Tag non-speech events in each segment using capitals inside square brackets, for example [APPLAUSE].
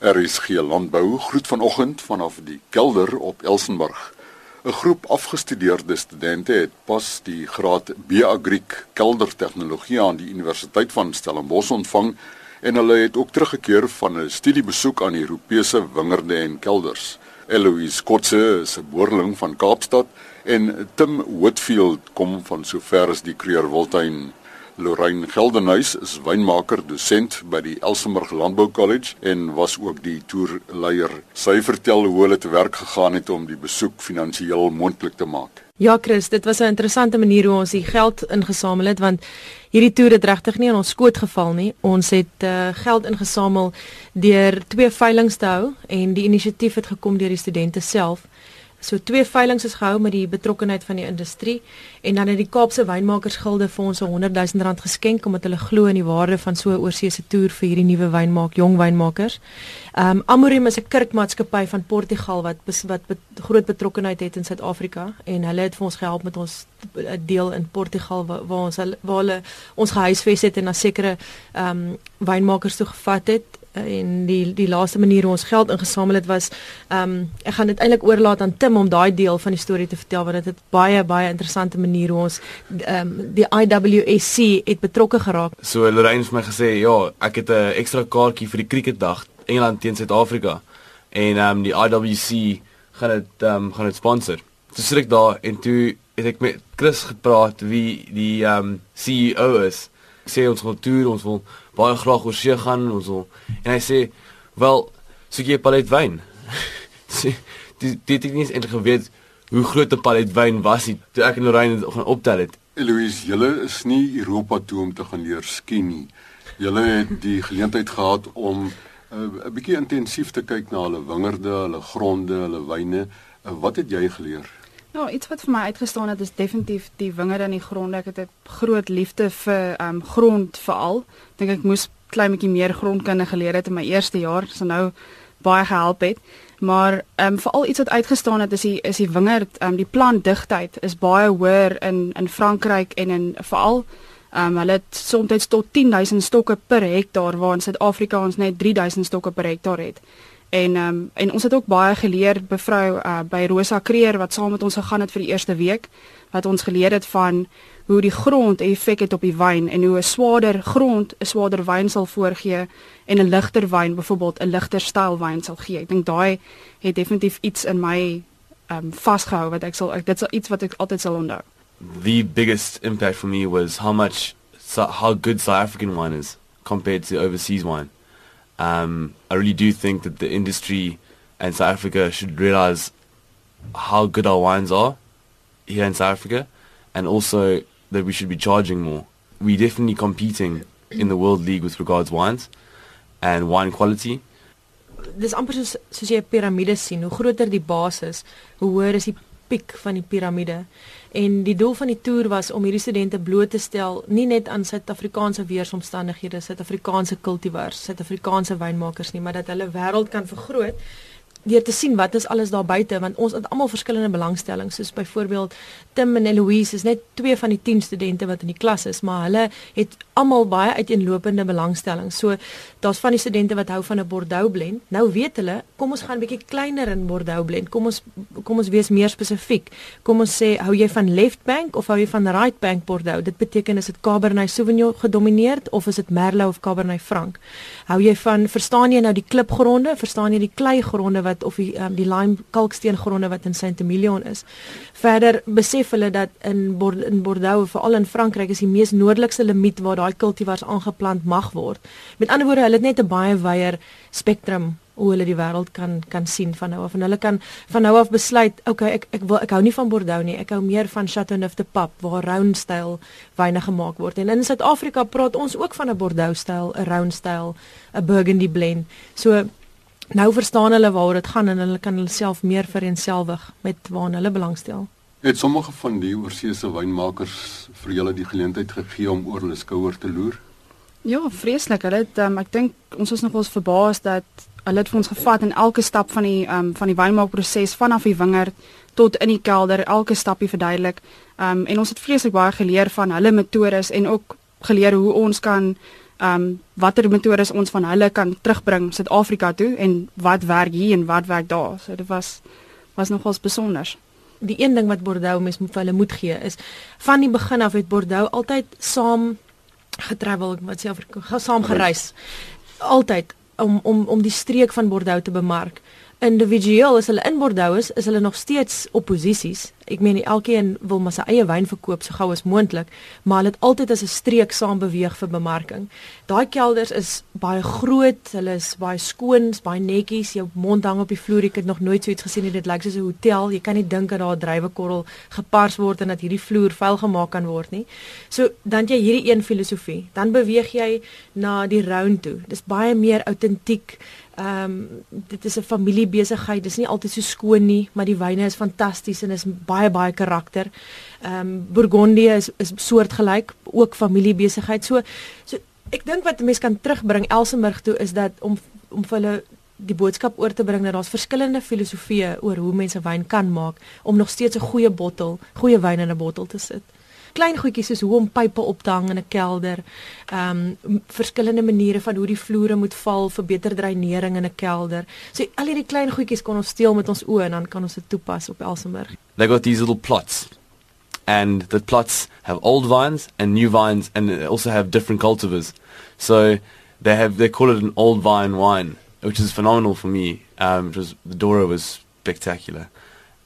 RSG Landbou groet vanoggend vanaf die kelder op Elsenburg. 'n Groep afgestudeerde studente het pas die graad B Agriek kelder tegnologie aan die Universiteit van Stellenbosch ontvang en hulle het ook teruggekeer van 'n studiebesoek aan Europese wingerde en kelders. Eloise Kotse is 'n boerling van Kaapstad en Tim Whitfield kom van sover as die Creerwiltuin Lorraine Geldenhuys is wynmaker dosent by die Elsenburg Landbou College en was ook die toerleier. Sy vertel hoe hulle te werk gegaan het om die besoek finansiëel moontlik te maak. Ja Chris, dit was 'n interessante manier hoe ons die geld ingesamel het want hierdie toer het regtig nie aan ons skoot geval nie. Ons het uh, geld ingesamel deur twee veilinge te hou en die inisiatief het gekom deur die studente self. So twee veilinge is gehou met die betrokkeheid van die industrie en dan het die Kaapse Wynmakersgilde vir ons 'n 100 000 rand geskenk omdat hulle glo in die waarde van so 'n oorseese toer vir hierdie nuwe wynmaak jong wynmakers. Ehm um, Amorim is 'n kerkmaatskappy van Portugal wat wat bet, groot betrokkeheid het in Suid-Afrika en hulle het vir ons gehelp met ons deel in Portugal waar, waar ons waar hulle ons gehuisves het en na sekere ehm um, wynmakers toe gevat het en die die laaste manier hoe ons geld ingesamel het was ehm um, ek gaan dit eintlik oorlaat aan Tim om daai deel van die storie te vertel want dit het baie baie interessante manier hoe ons ehm um, die IWSC het betrokke geraak. So Lorraine het my gesê ja, ek het 'n ekstra kaartjie vir die cricketdag Engeland teen Suid-Afrika en ehm um, die IWC gaan dit ehm um, gaan dit sponsor. So sit ek daar en toe het ek met Chris gepraat wie die ehm um, CEO is. Ek sê ons wil toer, ons wil baie graag oor see gaan ons wil en hy sê wel soek jy 'n palet wyn? [LAUGHS] Dit dit het nie eens eintlik geweet hoe groot 'n palet wyn was dit toe ek en Lorraine gaan optel het. Eloise julle is nie Europa toe om te gaan leer ski nie. Julle het die geleentheid gehad om uh, 'n uh, bietjie intensief te kyk na hulle wingerde hulle gronde hulle wyne. Uh, wat het jy geleer Nou, iets wat vir my uitgestaan het is definitief die wingerde in die grond. Ek het 'n groot liefde vir ehm um, grond veral. Dink ek moes klein bietjie meer grondkunde geleer het in my eerste jaar, so nou baie gehelp het. Maar ehm um, veral iets wat uitgestaan het is die is die wingerd, ehm um, die plantdigtheid is baie hoër in in Frankryk en in veral ehm um, hulle het soms tot 10000 stokke per hektaar waar in Suid-Afrika ons net 3000 stokke per hektaar het. En ehm um, en ons het ook baie geleer bevrou uh, by Rosa Kreer wat saam met ons gegaan het vir die eerste week wat ons geleer het van hoe die grond effek het op die wyn en hoe 'n swaarder grond 'n swaarder wyn sal voorgee en 'n ligter wyn byvoorbeeld 'n ligter styl wyn sal gee. Ek dink daai het definitief iets in my ehm um, vasgehou wat ek sal ek, dit sal iets wat ek altyd sal onthou. The biggest impact for me was how much how good South African wine is compared to overseas wine. Um, I really do think that the industry and South Africa should realize how good our wines are here in South Africa and also that we should be charging more. We're definitely competing in the world league with regards wines and wine quality. Dis amper soos jy 'n piramide sien, hoe groter die basis, hoe hoër is die piek van die piramide. En die doel van die toer was om hierdie studente bloot te stel nie net aan Suid-Afrikaanse weeromstandighede, Suid-Afrikaanse kultivars, Suid-Afrikaanse wynmakers nie, maar dat hulle wêreld kan vergroot deur te sien wat is alles daar buite want ons het almal verskillende belangstellings soos byvoorbeeld Tim en Eloise is net twee van die 10 studente wat in die klas is maar hulle het almal baie uiteenlopende belangstellings. So daar's van die studente wat hou van 'n Bordeaux blend. Nou weet hulle kom ons gaan 'n bietjie kleiner in Bordeaux blend. Kom ons kom ons wees meer spesifiek. Kom ons sê hou jy van left bank of hou jy van right bank Bordeaux? Dit beteken is dit Cabernet Sauvignon gedomeineer of is dit Merlot of Cabernet Franc? Hou jy van verstaan jy nou die klipgronde? Verstaan jy die kleigronde wat of die um, die lime kalksteengronde wat in Saint-Emilion is. Verder besef hulle dat in Bord in Bordeaux veral in Frankryk is die mees noordelikste limiet waar daai kultivars aangeplant mag word. Met ander woorde, hulle het net 'n baie wyeer spektrum hoe hulle die wêreld kan kan sien van nou af en hulle kan van nou af besluit okay ek ek wil ek hou nie van Bordeaux nie ek hou meer van Chateauneuf de Pape waar round styl wyne gemaak word en in Suid-Afrika praat ons ook van 'n Bordeaux styl 'n round styl 'n Burgundy blend so nou verstaan hulle waaroor dit gaan en hulle kan hulle self meer vereenselwig met waarna hulle belangstel. Het sommige van die oorseese wynmakers vir julle die geleentheid gegee om oor hulle skouer te loer? Ja, vreeslik. Hulle het um, ek dink ons was nogals verbaas dat hulle het vir ons gevat in elke stap van die um, van die wynmaakproses vanaf die wingerd tot in die kelder, elke stapie verduidelik. Um, en ons het vreeslik baie geleer van hulle metodes en ook geleer hoe ons kan um watter metodes ons van hulle kan terugbring Suid-Afrika toe en wat werk hier en wat werk daar. So dit was was nogals besonder. Die een ding wat Bordeaux mens moet vir hulle moet gee is van die begin af het Bordeaux altyd saam getravel, wat sê Afrika, saam gereis. Altyd om om om die streek van Bordeaux te bemark individueel as hulle in Bordeaux is, is hulle nog steeds opposisies. Ek meen elkeen wil maar sy eie wyn verkoop so gou as moontlik, maar hulle het altyd as 'n streek saam beweeg vir bemarking. Daai kelders is baie groot, hulle is baie skoon, baie netjies. Jou mond hang op die vloer. Ek het nog nooit so iets gesien nie. Dit lyk soos 'n hotel. Jy kan nie dink dat daar 'n drywekorrel gepars word en dat hierdie vloer vuil gemaak kan word nie. So dan jy hierdie een filosofie, dan beweeg jy na die round toe. Dis baie meer autentiek. Ehm um, dit is 'n familiebesigheid. Dis nie altyd so skoon nie, maar die wyne is fantasties en is baie baie karakter. Ehm um, Bourgogne is is soortgelyk, ook familiebesigheid. So so ek dink wat mense kan terugbring Elsenburg toe is dat om om vir hulle die boodskap oor te bring dat daar's verskillende filosofieë oor hoe mense wyn kan maak om nog steeds 'n goeie bottel, goeie wyn in 'n bottel te sit klein goedjies soos hoe om pype op te hang in 'n kelder. Ehm um, verskillende maniere van hoe die vloere moet val vir beter dreinering in 'n kelder. So al hierdie klein goedjies kon ons steel met ons oë en dan kan ons dit toepas op Elsenburg. They got these little plots. And the plots have old vines and new vines and also have different cultivars. So they have they call it an old vine wine, which is phenomenal for me. Um it was the Dora was spectacular.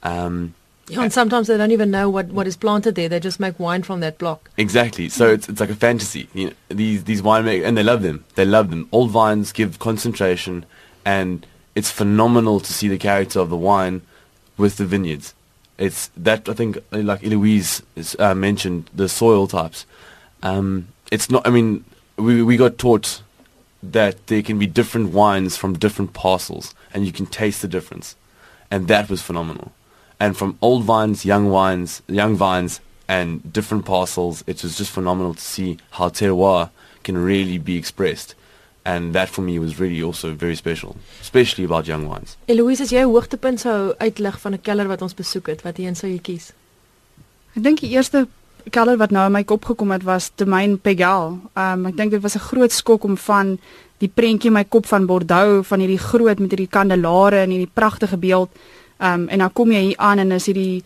Um Yeah, and sometimes they don't even know what, what is planted there. They just make wine from that block. Exactly. So it's it's like a fantasy. You know, these these winemakers and they love them. They love them. Old vines give concentration, and it's phenomenal to see the character of the wine with the vineyards. It's that I think like Eloise is, uh, mentioned the soil types. Um, it's not. I mean, we we got taught that there can be different wines from different parcels, and you can taste the difference, and that was phenomenal and from old vines, young vines, young vines, and different parcels, it was just phenomenal to see how terroir can really be expressed. And that for me was really also very special, especially about young wines. Eloise, as jy 'n hoogtepunt sou uitlig van 'n keller wat ons besoek het, wat een sou jy kies? Ek dink die eerste keller wat nou in my kop gekom het was Domain Pegal. Um ek dink dit was 'n groot skok om van die prentjie in my kop van Bordeaux van hierdie groot met hierdie kandelare en hierdie pragtige beeld Ehm um, en dan kom jy hier aan en is hierdie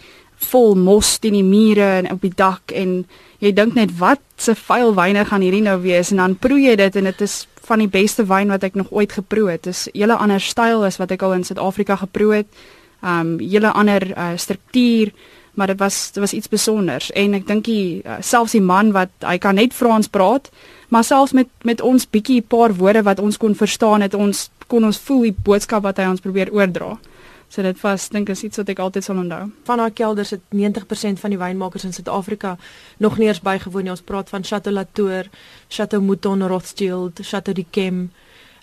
vol mos teen die mure en op die dak en jy dink net wat se vuil wyne gaan hierdie nou wees en dan proe jy dit en dit is van die beste wyn wat ek nog ooit geproe het. Dit is 'n hele ander styl as wat ek al in Suid-Afrika geproe het. Ehm um, hele ander uh, struktuur, maar dit was dit was iets spesiaals en ek dink die uh, selfs die man wat hy kan net Frans praat, maar selfs met met ons bietjie paar woorde wat ons kon verstaan het ons kon ons voel die boodskap wat hy ons probeer oordra. So dit was dink is iets wat ek altyd sal onthou. Van haar kelders het 90% van die wynmakers in Suid-Afrika nog nie eens bygewoon nie. Ons praat van Chateau Latour, Chateau Mouton Rothschild, Chateau d'Yquem,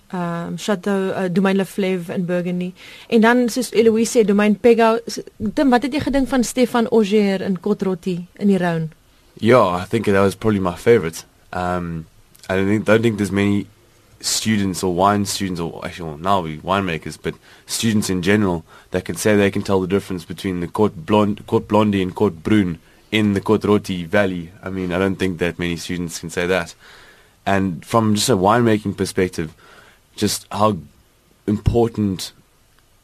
ehm um, Chateau uh, Domaine Leflèvre in Burgundy. En dan soos Eloise sê, Domaine Pégau. Tim, wat het jy gedink van Stefan Auger in Côte-Rôtie in die Rhône? Yeah, I think that was probably my favorite. Um I don't think don't think there's many students or wine students or actually well, now we winemakers, but students in general that can say they can tell the difference between the Cote Blonde, Cote Blondie and Cote Brune in the Cote Roti Valley. I mean, I don't think that many students can say that. And from just a winemaking perspective, just how important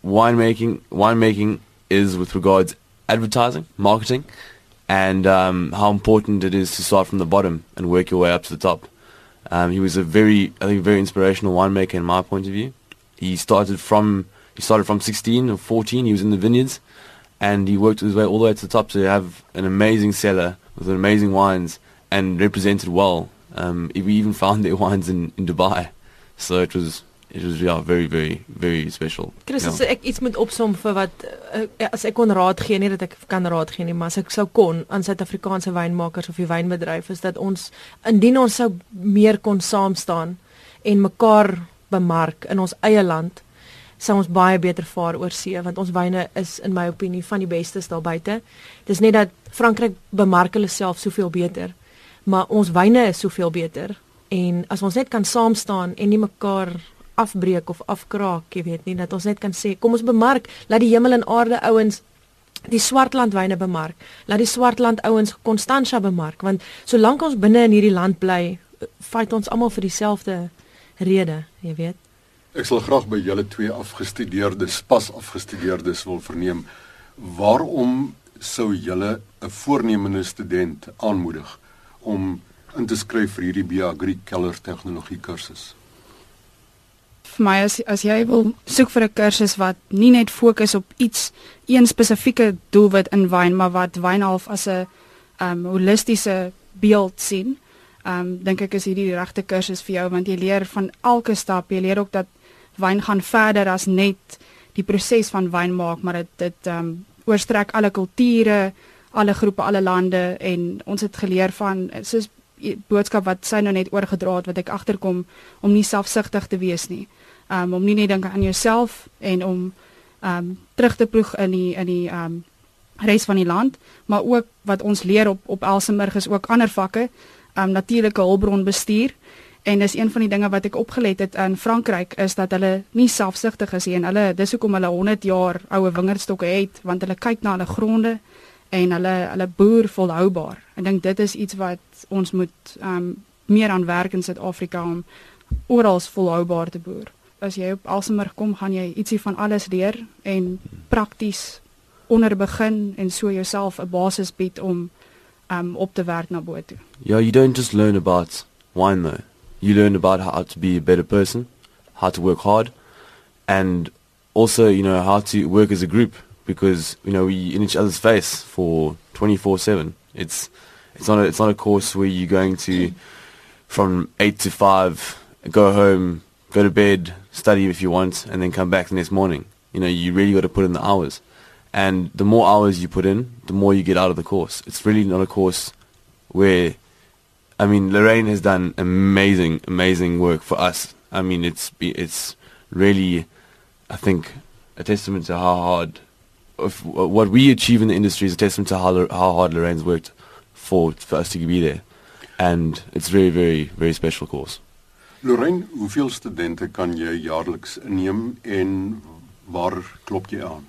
winemaking winemaking is with regards advertising, marketing, and um, how important it is to start from the bottom and work your way up to the top. Um, he was a very, I think, very inspirational winemaker in my point of view. He started from he started from 16 or 14. He was in the vineyards, and he worked his way all the way to the top to have an amazing cellar with amazing wines and represented well. Um, we even [LAUGHS] found their wines in, in Dubai, so it was it was yeah very very very special. Chris, as ek iets moet opsom vir wat uh, as ek kon raad gee, nie dat ek kan raad gee nie, maar as ek sou kon aan Suid-Afrikaanse wynmakers of die wynbedryf is dat ons indien ons sou meer kon saam staan en mekaar bemark in ons eie land sou ons baie beter vaar oor see want ons wyne is in my opinie van die bestes daar buite. Dis net dat Frankryk bemark hulle self soveel beter, maar ons wyne is soveel beter en as ons net kan saam staan en nie mekaar afbreek of afkraak, jy weet nie, dat ons net kan sê, kom ons bemark, laat die hemel en aarde ouens die swartlandwyne bemark. Laat die swartland ouens Constantia bemark, want solank ons binne in hierdie land bly, fight ons almal vir dieselfde rede, jy weet. Ek sal graag by julle twee afgestudeerdes, pas afgestudeerdes wil verneem waarom sou julle 'n voornemende student aanmoedig om in te skryf vir hierdie Biagri Keller tegnologie kursus? Vir my as as jy wil soek vir 'n kursus wat nie net fokus op iets een spesifieke doelwit in wyn maar wat wyn half as 'n um holistiese beeld sien. Um dink ek is hierdie die regte kursus vir jou want jy leer van elke stap. Jy leer ook dat wyn gaan verder as net die proses van wyn maak, maar dit dit um oorstrek alle kulture, alle groepe, alle lande en ons het geleer van soos boodskap wat sy nou net oorgedra het wat ek agterkom om nie selfsugtig te wees nie um, om nie net dink aan jouself en om um terug te ploeg in die in die um reis van die land, maar ook wat ons leer op op Elsenburg is ook ander vakke, um natuurlike hulpbron bestuur en dis een van die dinge wat ek opgelet het in Frankryk is dat hulle nie selfsugtig is nie hulle dis hoekom hulle 100 jaar oue wingerdstokke het want hulle kyk na hulle gronde en hulle hulle boer volhoubaar. Ek dink dit is iets wat ons moet um meer aan werk in Suid-Afrika om oral volhoubaar te boer as jy op Elsenburg kom, gaan jy ietsie van alles leer en prakties onder begin en so jouself 'n basis bied om um op te werk na bo toe. Yeah, you don't just learn about wine though. You learn about how to be a better person, how to work hard and also, you know, how to work as a group because, you know, we in each other's face for 24/7. It's it's not a, it's not a course where you're going to from 8 to 5 go home go to bed, study if you want, and then come back the next morning. You know, you really got to put in the hours. And the more hours you put in, the more you get out of the course. It's really not a course where, I mean, Lorraine has done amazing, amazing work for us. I mean, it's it's really, I think, a testament to how hard, if, what we achieve in the industry is a testament to how how hard Lorraine's worked for for us to be there, and it's very, very, very special course. Lorraine, hoeveel studente kan jy jaarliks inneem en waar klop jy aan?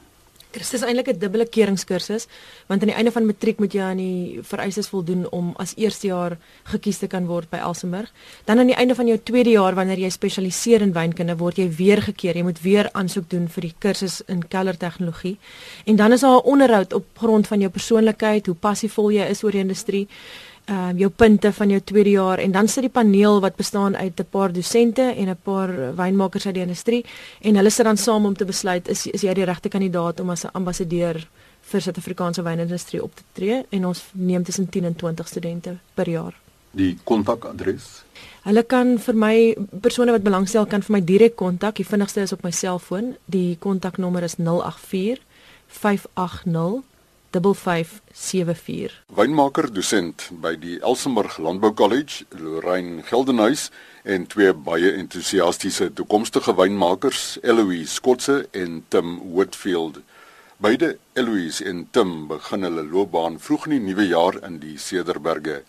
Dit is eintlik 'n dubbele keuringskursus want aan die einde van matriek moet jy aan die vereistes voldoen om as eerstejaar gekies te kan word by Elsenburg. Dan aan die einde van jou tweede jaar wanneer jy spesialiseer in wynkunde word jy weer gekeer. Jy moet weer aansoek doen vir die kursus in keller tegnologie. En dan is daar 'n onderhoud op grond van jou persoonlikheid, hoe passievol jy is oor die industrie uh, jou punte van jou tweede jaar en dan sit die paneel wat bestaan uit 'n paar dosente en 'n paar wynmakers uit die industrie en hulle sit dan saam om te besluit is is jy die regte kandidaat om as 'n ambassadeur vir Suid-Afrikaanse wynindustrie op te tree en ons neem tussen 10 en 20 studente per jaar. Die kontakadres. Hulle kan vir my persone wat belangstel kan vir my direk kontak. Die vinnigste is op my selfoon. Die kontaknommer is 084 580 5574. Wynmaker dosent by die Elsenburg Landbou College, Lorraine Geldenhuys en twee baie entoesiastiese toekomstige wynmakers, Eloise Skotse en Tim Whitfield. Beide Eloise en Tim begin hulle loopbaan vroeg in die nuwe jaar in die Cederberge.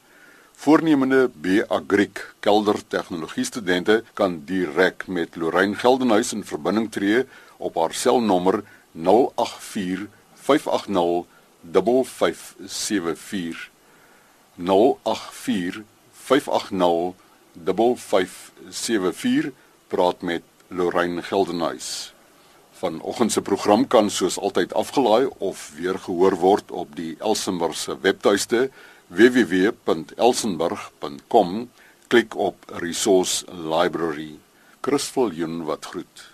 Voornemende B Agric kelder tegnologie studente kan direk met Lorraine Geldenhuys in verbinding tree op haar selnommer 084 580 5574 praat met Lorraine Geldenhuys. Vanoggend se program kan soos altyd afgelaai of weer gehoor word op die Elsenburg se webtuiste www.elsenburg.com. Klik op Resource Library. Christel Joen wat groet.